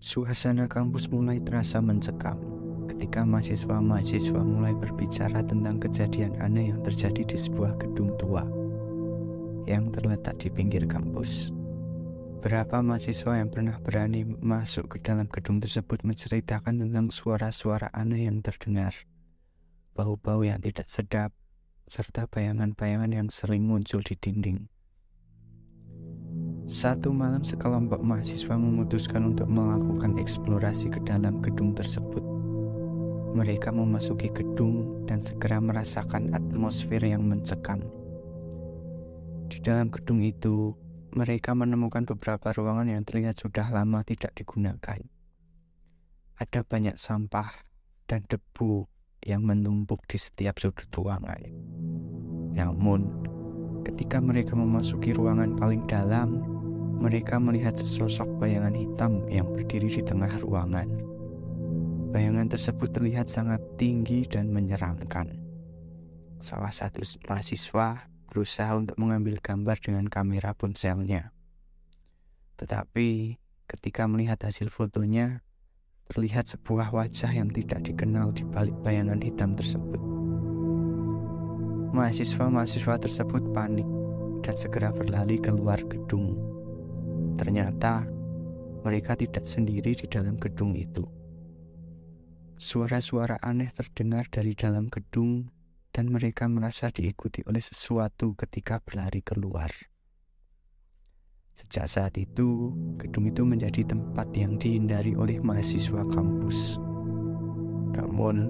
Suasana kampus mulai terasa mencekam ketika mahasiswa-mahasiswa mulai berbicara tentang kejadian aneh yang terjadi di sebuah gedung tua yang terletak di pinggir kampus. Berapa mahasiswa yang pernah berani masuk ke dalam gedung tersebut menceritakan tentang suara-suara aneh yang terdengar, bau-bau yang tidak sedap, serta bayangan-bayangan yang sering muncul di dinding. Satu malam sekelompok mahasiswa memutuskan untuk melakukan eksplorasi ke dalam gedung tersebut. Mereka memasuki gedung dan segera merasakan atmosfer yang mencekam. Di dalam gedung itu, mereka menemukan beberapa ruangan yang terlihat sudah lama tidak digunakan. Ada banyak sampah dan debu yang menumpuk di setiap sudut ruangan. Namun, ketika mereka memasuki ruangan paling dalam, mereka melihat sesosok bayangan hitam yang berdiri di tengah ruangan. Bayangan tersebut terlihat sangat tinggi dan menyeramkan. Salah satu mahasiswa berusaha untuk mengambil gambar dengan kamera ponselnya. Tetapi ketika melihat hasil fotonya, terlihat sebuah wajah yang tidak dikenal di balik bayangan hitam tersebut. Mahasiswa-mahasiswa tersebut panik dan segera berlari keluar gedung Ternyata mereka tidak sendiri di dalam gedung itu. Suara-suara aneh terdengar dari dalam gedung dan mereka merasa diikuti oleh sesuatu ketika berlari keluar. Sejak saat itu, gedung itu menjadi tempat yang dihindari oleh mahasiswa kampus. Namun,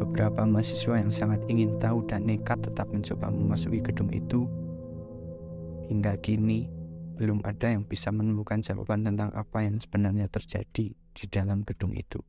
beberapa mahasiswa yang sangat ingin tahu dan nekat tetap mencoba memasuki gedung itu. Hingga kini, belum ada yang bisa menemukan jawaban tentang apa yang sebenarnya terjadi di dalam gedung itu.